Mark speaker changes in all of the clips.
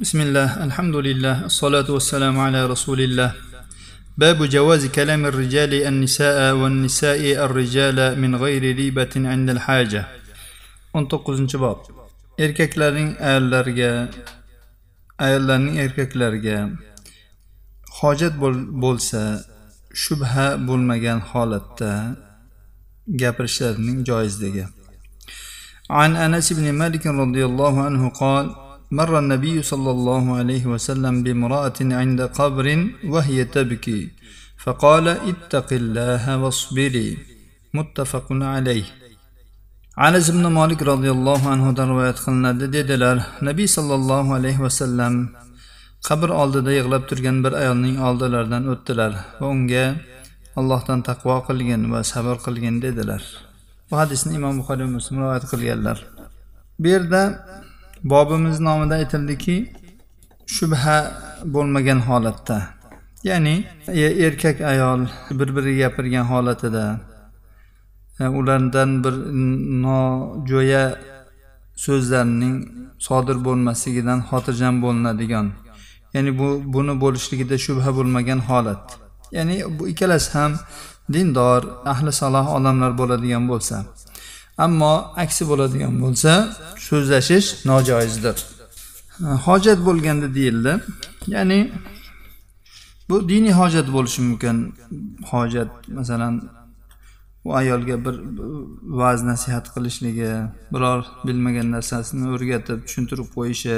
Speaker 1: بسم الله الحمد لله الصلاة والسلام على رسول الله باب جواز كلام الرجال النساء والنساء الرجال من غير ريبة عند الحاجة 19 bob erkaklarning ayollarga ayollarning erkaklarga hojat bo'lsa shubha bo'lmagan holatda gapirishlarining joizligi عن أنس بن مالك رضي الله عنه قال مر النبي صلى الله عليه وسلم بامرأة عند قبر وهي تبكي فقال اتق الله واصبري متفق عليه anas ibn molik roziyallohu anhudan rivoyat qilinadi dedilar nabiy sollallohu alayhi vasallam qabr oldida yig'lab turgan bir ayolning oldilaridan o'tdilar va unga allohdan taqvo qilgin va sabr qilgin dedilar bu hadisni imom buxoriy muslim rivoyat qilganlar bu yerda bobimiz nomida aytildiki shubha bo'lmagan holatda. Ya'ni e-, erkak ayol bir biriga gapirgan holatida e, ulardan bir nojo'ya so'zlarning sodir bo'lmasligidan xotirjam bo'linadigan ya'ni bu buni bo'lishligida shubha bo'lmagan holat. Ya'ni bu ikkalasi ham dindor ahli saloh odamlar bo'ladigan bo'lsa ammo aksi bo'ladigan bo'lsa so'zlashish nojoizdir. Hojat bo'lganda deyildi. Ya'ni bu diniy hojat bo'lishi mumkin. Hojat masalan u ayolga bir va'z nasihat qilishligi biror bilmagan narsasini o'rgatib tushuntirib qo'yishi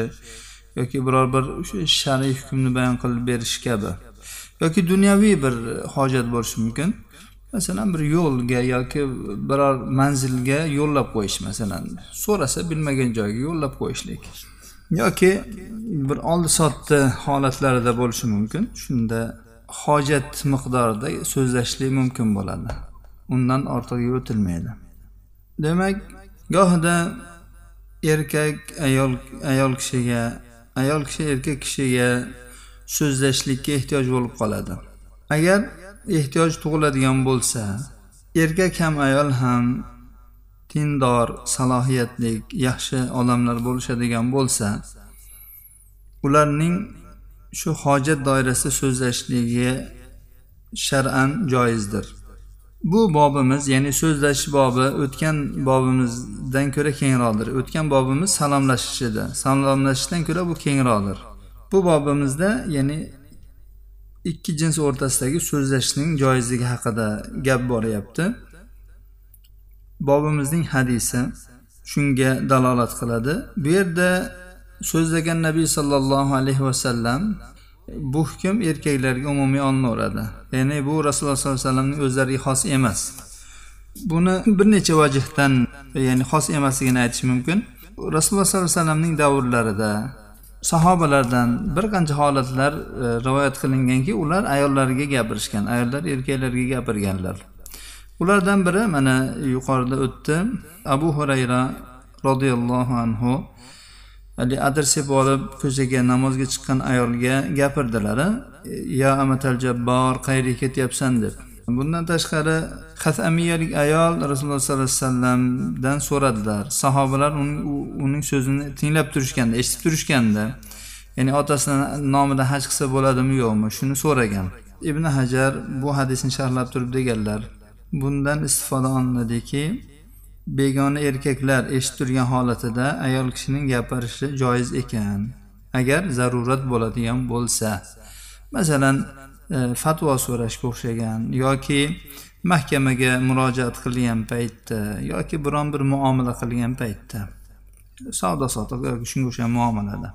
Speaker 1: yoki biror bir shar'iy hukmni bayon qilib berish kabi yoki dunyoviy bir hojat bo'lishi mumkin. Masalan bir yo'lga yoki biror manzilga yo'llab qo'yish masalan so'rasa bilmagan joyga yo'llab qo'yishlik. Yoki bir oldi sotdi holatlarida bo'lishi mumkin. Shunda hojat miqdorida so'zlashlik mumkin bo'ladi. Undan ortig'iga o'tilmaydi demak gohida erkak ayol ayol kishiga ayol kishi erkak kishiga so'zlashlikka ehtiyoj bo'lib qoladi. Agar ehtiyoj tug'iladigan bo'lsa erkak ham ayol ham dindor salohiyatli yaxshi odamlar bo'lishadigan bo'lsa ularning shu hojat doirasida so'zlashligi shar'an joizdir. Bu bobimiz ya'ni so'zlashish bobi o'tgan bobimizdan ko'ra kengroqdir. O'tgan bobimiz salomlashish edi salomlashishdan ko'ra bu kengroqdir. Bu bobimizda ya'ni ikki jins o'rtasidagi so'zlashishning joizligi haqida gap boryapti. Bobimizning hadisi shunga dalolat qiladi. Bu yerda so'zlagan nabiy sollallohu alayhi vasallam bu hukm erkaklarga umumiy olinaveradi ya'ni bu rasululloh sollallohu alayhi vasallamning o'zlariga xos emas. Buni bir necha vajhdan ya'ni xos emasligini aytish mumkin. Rasululloh sollallohu alayhi vasallamning davrlarida sahobalardan bir qancha holatlar e, rivoyat qilinganki ular ayollariga gapirishgan ayollar erkaklarga gapirganlar. Ulardan biri mana yuqorida o'tdi. Abu hurayra roziyallohu anhu haligi adir sepib olib ko'chaga namozga chiqqan ayolga gapirdilar. E, ya amatal jabbor qayerga ketyapsan? deb. Bundan tashqari hasamiyalik ayol rasululloh sollallohu alayhi vasallamdan so'radilar. Sahobalar uning so'zini tinglab turishganda eshitib turishganda ya'ni otasini nomida haj qilsa bo'ladimi yo'qmi shuni so'ragan. Ibn hajar bu hadisni sharhlab turib deganlar bundan istifoda olinadiki begona erkaklar eshitib turgan holatida ayol kishining gapirishi joiz ekan agar zarurat bo'ladigan bo'lsa. Masalan E, fatvo so'rashga o'xshagan yoki mahkamaga murojaat qilgan paytda yoki biron bir muomala qilgan paytda savdo sotiq yoki shunga o'xshagan muomalada.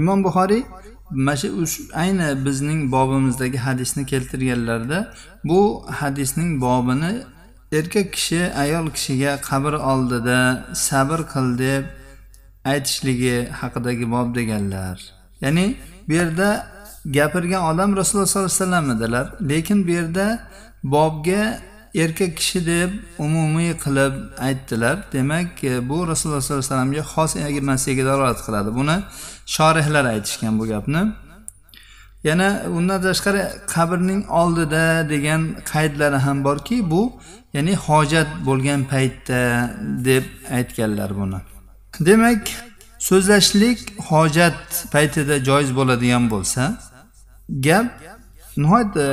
Speaker 1: Imom buxoriy mana shu ayni bizning bobimizdagi hadisni keltirganlarida bu hadisning bobini erkak kishi ayol kishiga qabr oldida sabr qil deb aytishligi haqidagi bob deganlar. Ya'ni bu yerda gapirgan odam rasululloh sollallohu alayhi vasallam edilar. Lekin bu yerda bobga erkak kishi deb umumiy qilib aytdilar. Demak e, bu rasululloh sollallohu alayhi vasallamga xos emasligiga dalolat qiladi. Buni shorihlar aytishgan bu gapni. Yana undan tashqari qabrning oldida degan qaydlari ham borki bu ya'ni hojat bo'lgan paytda deb aytganlar buni. Demak so'zlashlik hojat paytida joiz bo'ladigan bo'lsa gap nihoyatda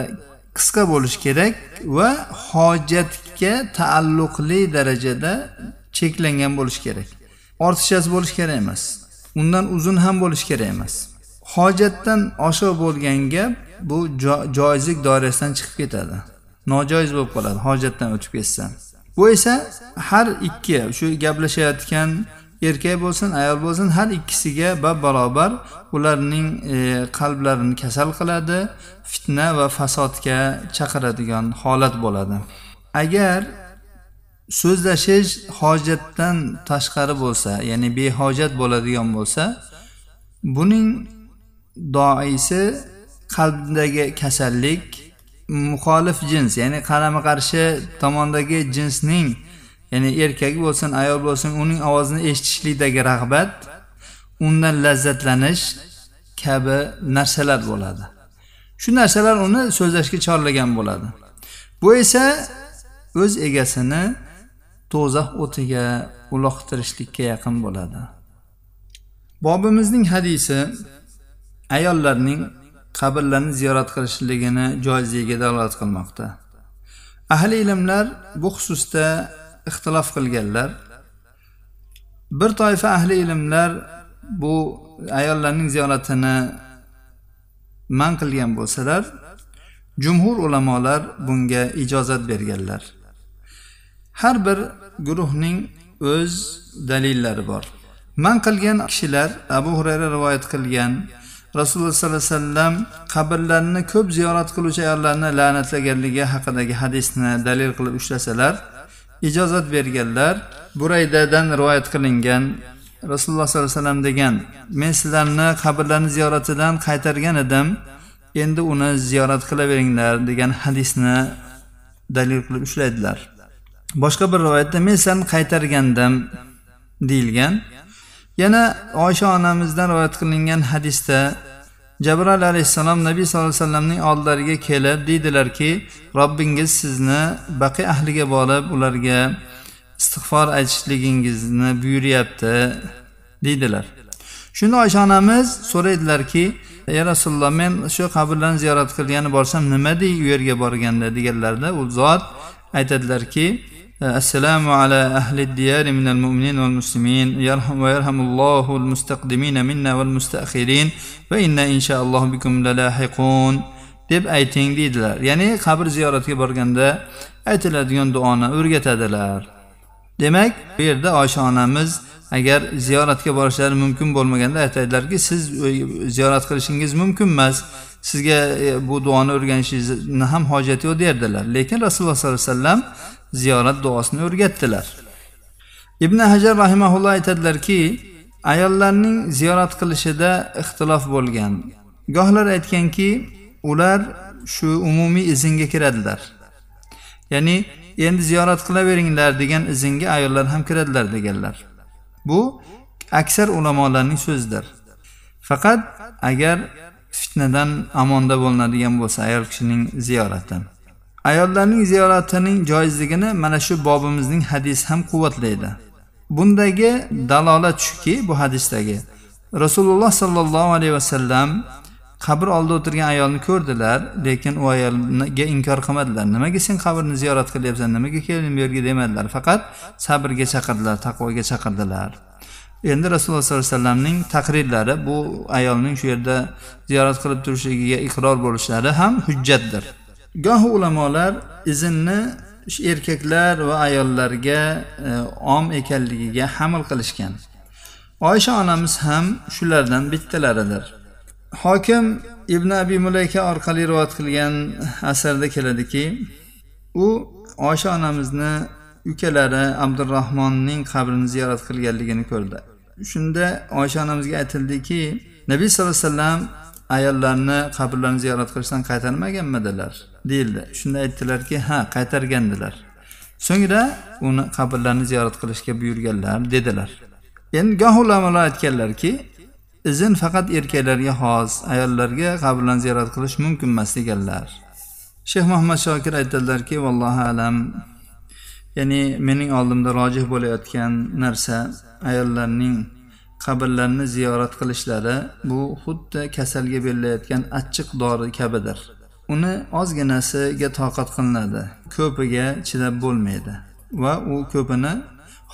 Speaker 1: qisqa bo'lishi kerak va hojatga taalluqli darajada cheklangan bo'lishi kerak. Ortiqchasi bo'lishi kerak emas undan uzun ham bo'lishi kerak emas. Hojatdan oshiq bo'lgan gap bu joizlik doirasidan chiqib ketadi. Nojoiz bo'lib qoladi hojatdan o'tib ketsa bu esa har ikki shu gaplashayotgan erkak bo'lsin ayol bo'lsin har ikkisiga bab barobar ularning e, qalblarini kasal qiladi fitna va fasodga chaqiradigan holat bo'ladi. Agar so'zlashish hojatdan tashqari bo'lsa ya'ni behojat bo'ladigan bo'lsa buning doisi qalbdagi kasallik muxolif jins ya'ni qarama qarshi tomondagi jinsning ya'ni erkak bo'lsin ayol bo'lsin uning ovozini eshitishlikdagi rag'bat undan lazzatlanish kabi narsalar bo'ladi. Shu narsalar uni so'zlashga chorlagan bo'ladi. Bu esa o'z egasini do'zax o'tiga uloqtirishlikka yaqin bo'ladi. Bobimizning hadisi ayollarning qabrlarni ziyorat qilishligini joizligiga dalolat qilmoqda. Ahli ilmlar bu xususda ixtilof qilganlar. Bir toifa ahli ilmlar bu ayollarning ziyoratini man qilgan bo'lsalar jumhur ulamolar bunga ijozat berganlar. Har bir guruhning o'z dalillari bor. Man qilgan kishilar abu hurayra rivoyat qilgan rasululloh sollallohu alayhi vasallam qabrlarni ko'p ziyorat qiluvchi ayollarni la'natlaganligi haqidagi hadisni dalil qilib ushlasalar ijozat berganlar buraydadan rivoyat qilingan rasululloh sollallohu alayhi vasallam degan men sizlarni qabrlarni ziyoratidan qaytargan edim endi uni ziyorat qilaveringlar degan hadisni dalil qilib ushlaydilar. Boshqa bir rivoyatda men sizlarni qaytargandim deyilgan. Yana oysha onamizdan rivoyat qilingan hadisda jabroil alayhissalom nabiy sallallohu alayhi vasallamning oldilariga kelib deydilarki robbingiz sizni baqi ahliga borib ularga istig'for aytishligingizni buyuryapti deydilar. Shunda oysha onamiz so'raydilarki ey rasululloh men shu qabrlarni ziyorat qilgani borsam nima dey u yerga borganda? deganlarida u zot aytadilarki السلام على أهل الديار من المؤمنين والمسلمين يرحم ويرحم الله المستقدمين منا والمستأخرين وإنا إن شاء الله بكم للاحقون deb ayting deydilar ya'ni qabr ziyoratiga borganda aytiladigan duoni o'rgatadilar demak bu yerda oysha onamiz agar ziyoratga borishlari mumkin bo'lmaganda aytadilarki siz ziyorat qilishingiz mumkin emas sizga e, bu duoni o'rganishingizni ham hojati yo'q derdilar. Lekin rasululloh sollallohu alayhi vasallam ziyorat duosini o'rgatdilar. Ibn hajar rahimaulloh aytadilarki ayollarning ziyorat qilishida ixtilof bo'lgan. Gohlar aytganki ular shu umumiy izinga kiradilar. Ya'ni endi ziyorat qilaveringlar degan izinga ayollar ham kiradilar deganlar. Bu aksar ulamolarning so'zidir. Faqat agar fitnadan amonda bo'linadigan bo'lsa ayol kishining ziyorati. Ayollarning ziyoratining joizligini mana shu bobimizning hadisi ham quvvatlaydi. Bundagi dalolat shuki bu hadisdagi rasululloh sollallohu alayhi vasallam qabr oldida o'tirgan ayolni ko'rdilar lekin u ayolga inkor qilmadilar. Nimaga sen qabrni ziyorat qilyapsan? Nimaga kelding bu yerga demadilar. Faqat sabrga chaqirdilar taqvoga chaqirdilar. Endi rasululloh sollallohu alayhi vasallamning taqrirlari bu ayolning shu yerda ziyorat qilib turishligiga iqror bo'lishlari ham hujjatdir. Gohi ulamolar izinni erkaklar va ayollarga e, om ekanligiga haml qilishgan. Oysha onamiz ham shulardan bittalaridir. Hokim ibn abi mulayka orqali rivoyat qilgan asarda keladiki u oysha onamizni ukalari abdurahmonning qabrini ziyorat qilganligini ko'rdi. Shunda oysha onamizga aytildiki nabiy sallallohu alayhi vasallam ayollarni qabrlarini ziyorat qilishdan qaytarmaganmidilar deyildi. Shunda aytdilarki ha qaytargandilar. So'ngra uni qabrlarini ziyorat qilishga buyurganlar dedilar. Endi goh ulamolar aytganlarki izn faqat erkaklarga xos ayollarga qabrlarni ziyorat qilish mumkin emas deganlar. Shayx muhammad shokir aytadilarki vallohu alam ya'ni mening oldimda rojih bo'layotgan narsa ayollarning qabrlarni ziyorat qilishlari bu xuddi kasalga berilayotgan achchiq dori kabidir. Uni ozginasiga toqat qilinadi ko'piga chidab bo'lmaydi va u ko'pini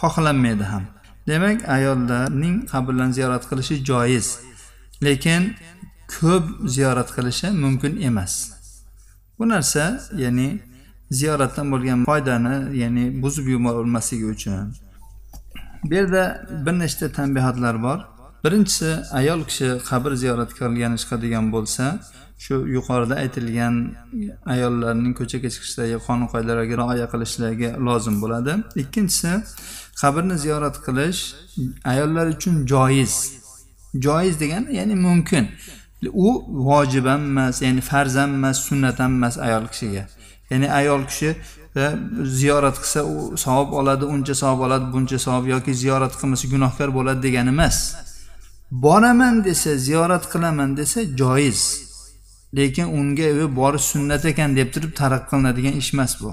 Speaker 1: xohlanmaydi ham. Demak ayollarning qabrlarni ziyorat qilishi joiz lekin ko'p ziyorat qilishi mumkin emas. Bu narsa ya'ni ziyoratdan bo'lgan foydani ya'ni buzib yubormasligi uchun bu yerda bir nechta tanbehatlar bor. Birinchisi ayol kishi qabr ziyorat qilgani chiqadigan bo'lsa shu yuqorida aytilgan ayollarning ko'chaga chiqishlariga qonun qoidalarga rioya qilishlariga lozim bo'ladi. Ikkinchisi qabrni ziyorat qilish ayollar uchun joiz. Joiz degani ya'ni mumkin. U vojib emas ya'ni farz emas sunnat emas ayol kishiga. Ya'ni ayol kishi ziyorat qilsa u savob oladi uncha savob oladi buncha savob yoki ziyorat qilmasa gunohkor bo'ladi degani emas. Boraman desa ziyorat qilaman desa joiz. Lekin unga borish sunnat ekan deb turib tarq qilinadigan ish emas bu.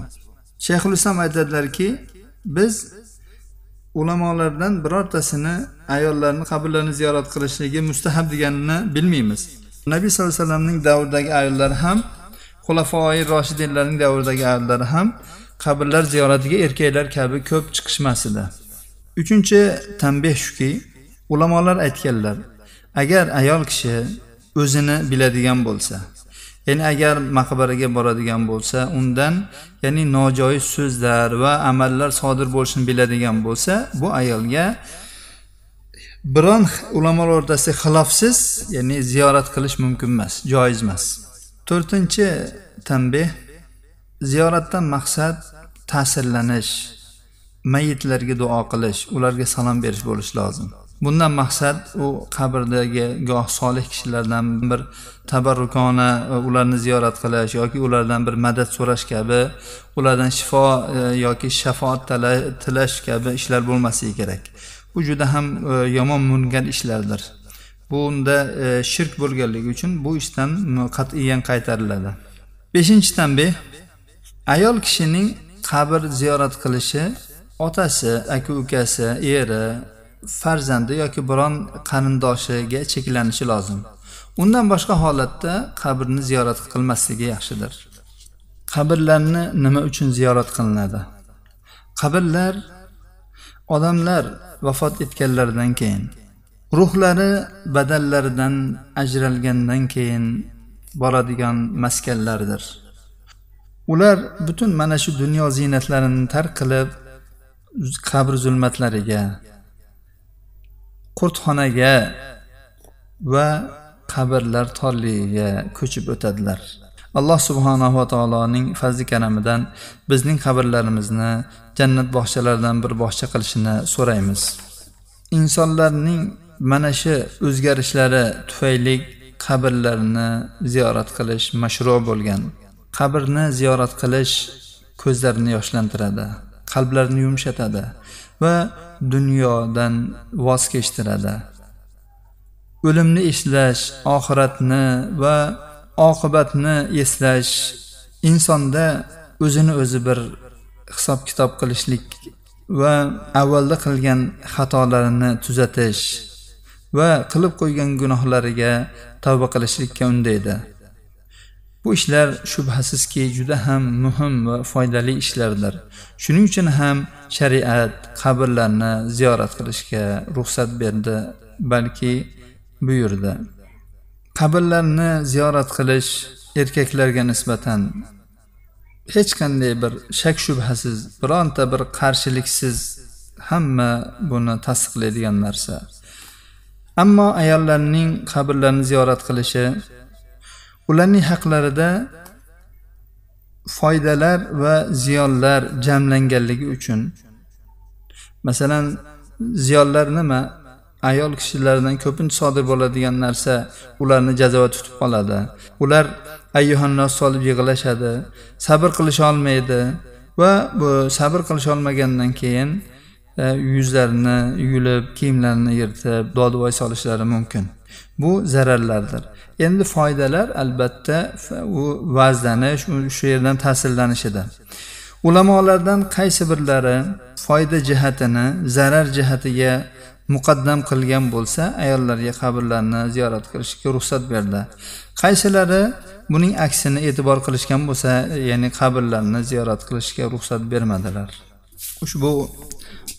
Speaker 1: Shayxul islom aytadilarki biz ulamolardan birortasini ayollarni qabrlarini ziyorat qilishligi mustahab deganini bilmaymiz. Nabiy sallallohu alayhi vasallamning davridagi ayollar ham xulafoi roshidinlarning davridagi ayollar ham qabrlar ziyoratiga erkaklar kabi ko'p chiqishmas edi. Uchinchi tanbeh shuki ulamolar aytganlar agar ayol kishi o'zini biladigan bo'lsa ya'ni agar maqbaraga boradigan bo'lsa undan ya'ni nojoiz so'zlar va amallar sodir bo'lishini biladigan bo'lsa bu ayolga biron ulamolar o'rtasida xilofsiz ya'ni ziyorat qilish mumkin emas joiz emas. To'rtinchi tanbeh ziyoratdan maqsad ta'sirlanish mayitlarga duo qilish ularga salom berish bo'lishi lozim. Bundan maqsad u qabrdagi goh solih kishilardan bir tabarrukona e, ularni ziyorat qilish yoki ulardan bir madad so'rash kabi ulardan shifo e, yoki shafoat tilash kabi ishlar bo'lmasligi kerak. Bu juda ham e, yomon mungan ishlardir. Bunda e, shirk bo'lganligi uchun bu ishdan qat'iyan qaytariladi. Beshinchi tanbeh ayol kishining qabr ziyorat qilishi otasi aka ukasi eri farzandi yoki biron qarindoshiga cheklanishi lozim. Undan boshqa holatda qabrni ziyorat qilmasligi yaxshidir. Qabrlarni nima uchun ziyorat qilinadi? Qabrlar odamlar vafot etganlaridan keyin ruhlari badallaridan ajralgandan keyin boradigan maskanlardir. Ular butun mana shu dunyo ziynatlarini tark qilib qabr zulmatlariga qurtxonaga va qabrlar torligiga ko'chib o'tadilar. Alloh subhanava taoloning fazli karamidan bizning qabrlarimizni jannat bog'chalaridan bir bog'cha qilishini so'raymiz. Insonlarning mana shu o'zgarishlari tufayli qabrlarni ziyorat qilish mashru bo'lgan. Qabrni ziyorat qilish ko'zlarni yoshlantiradi qalblarni yumshatadi va dunyodan voz kechtiradi. O'limni eslash oxiratni va oqibatni eslash insonda o'zini o'zi bir hisob kitob qilishlik va avvalda qilgan xatolarini tuzatish va qilib qo'ygan gunohlariga tavba qilishlikka undaydi. Bu ishlar shubhasizki juda ham muhim va foydali ishlardir. Shuning uchun ham shariat qabrlarni ziyorat qilishga ruxsat berdi balki buyurdi. Qabrlarni ziyorat qilish erkaklarga nisbatan hech qanday bir shak shubhasiz bironta bir qarshiliksiz hamma buni tasdiqlaydigan narsa. Ammo ayollarning qabrlarini ziyorat qilishi ularning haqlarida foydalar va ziyonlar jamlanganligi uchun. Masalan ziyonlar nima? Ayol kishilardan ko'pincha sodir bo'ladigan narsa ularni jazava tutib qoladi ular ayyuhannos solib yig'lashadi sabr qilisholmaydi va bu sabr qilisholmagandan keyin yuzlarini yulib kiyimlarini yirtib dodvoy solishlari mumkin. Bu zararlardir. Endi foydalar albatta u vazlanish shu yerdan ta'sirlanishida. Ulamolardan qaysi birlari foyda jihatini zarar jihatiga muqaddam qilgan bo'lsa ayollarga qabrlarni ziyorat qilishga ruxsat berdi. Qaysilari buning aksini e'tibor qilishgan bo'lsa ya'ni qabrlarni ziyorat qilishga ruxsat bermadilar? Ushbu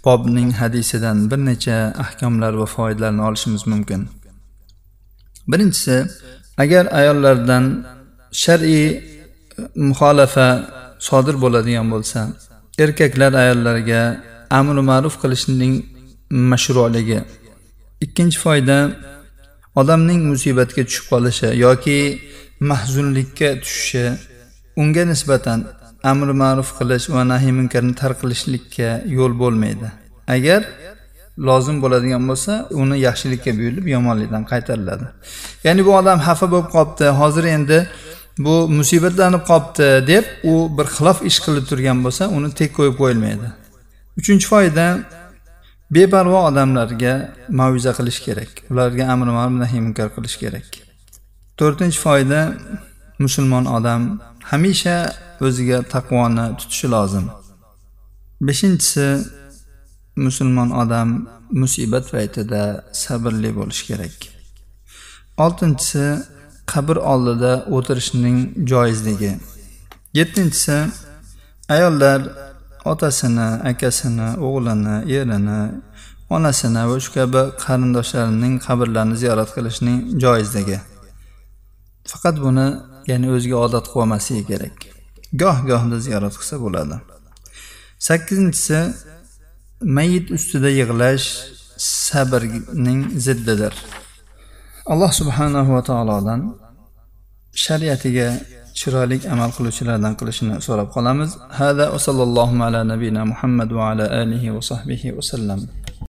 Speaker 1: bobning hadisidan bir necha ahkomlar va foydalarni olishimiz mumkin. Birinchisi agar ayollardan shar'iy e, muxolafa sodir bo'ladigan bo'lsa erkaklar ayollarga amri ma'ruf qilishning mashruligi. Ikkinchi foyda odamning musibatga tushib qolishi yoki mahzunlikka tushishi unga nisbatan amri ma'ruf qilish va nahiy munkarni tark qilishlikka yo'l bo'lmaydi. Agar lozim bo'ladigan bo'lsa uni yaxshilikka buyurilib yomonlikdan qaytariladi. Ya'ni bu odam xafa bo'lib qolibdi hozir endi bu musibatlanib qolibdi deb u bir xilof ish qilib turgan bo'lsa uni tek qo'yib qo'yilmaydi. Uchinchi foyda beparvo odamlarga maviza qilish kerak. Ularga amri ma'ruf nahiy munkar qilish kerak. To'rtinchi foyda musulmon odam hamisha o'ziga taqvoni tutishi lozim. Beshinchisi musulmon odam musibat paytida sabrli bo'lishi kerak. Oltinchisi qabr oldida o'tirishning joizligi. Yettinchisi ayollar otasini akasini o'g'lini erini onasini va shu kabi qarindoshlarining qabrlarini ziyorat qilishning joizligi. Faqat buni ya'ni o'ziga odat qilib olmasligi kerak. Goh gohida ziyorat qilsa bo'ladi. Sakkizinchisi mayit ustida yig'lash sabrning ziddidir. Alloh subhanahu va taolodan shariatiga chiroyli amal qiluvchilardan qilishini so'rab qolamiz. Hada va sallallohu ala nabiyina muhammad va ala alihi va sahbihi vasallam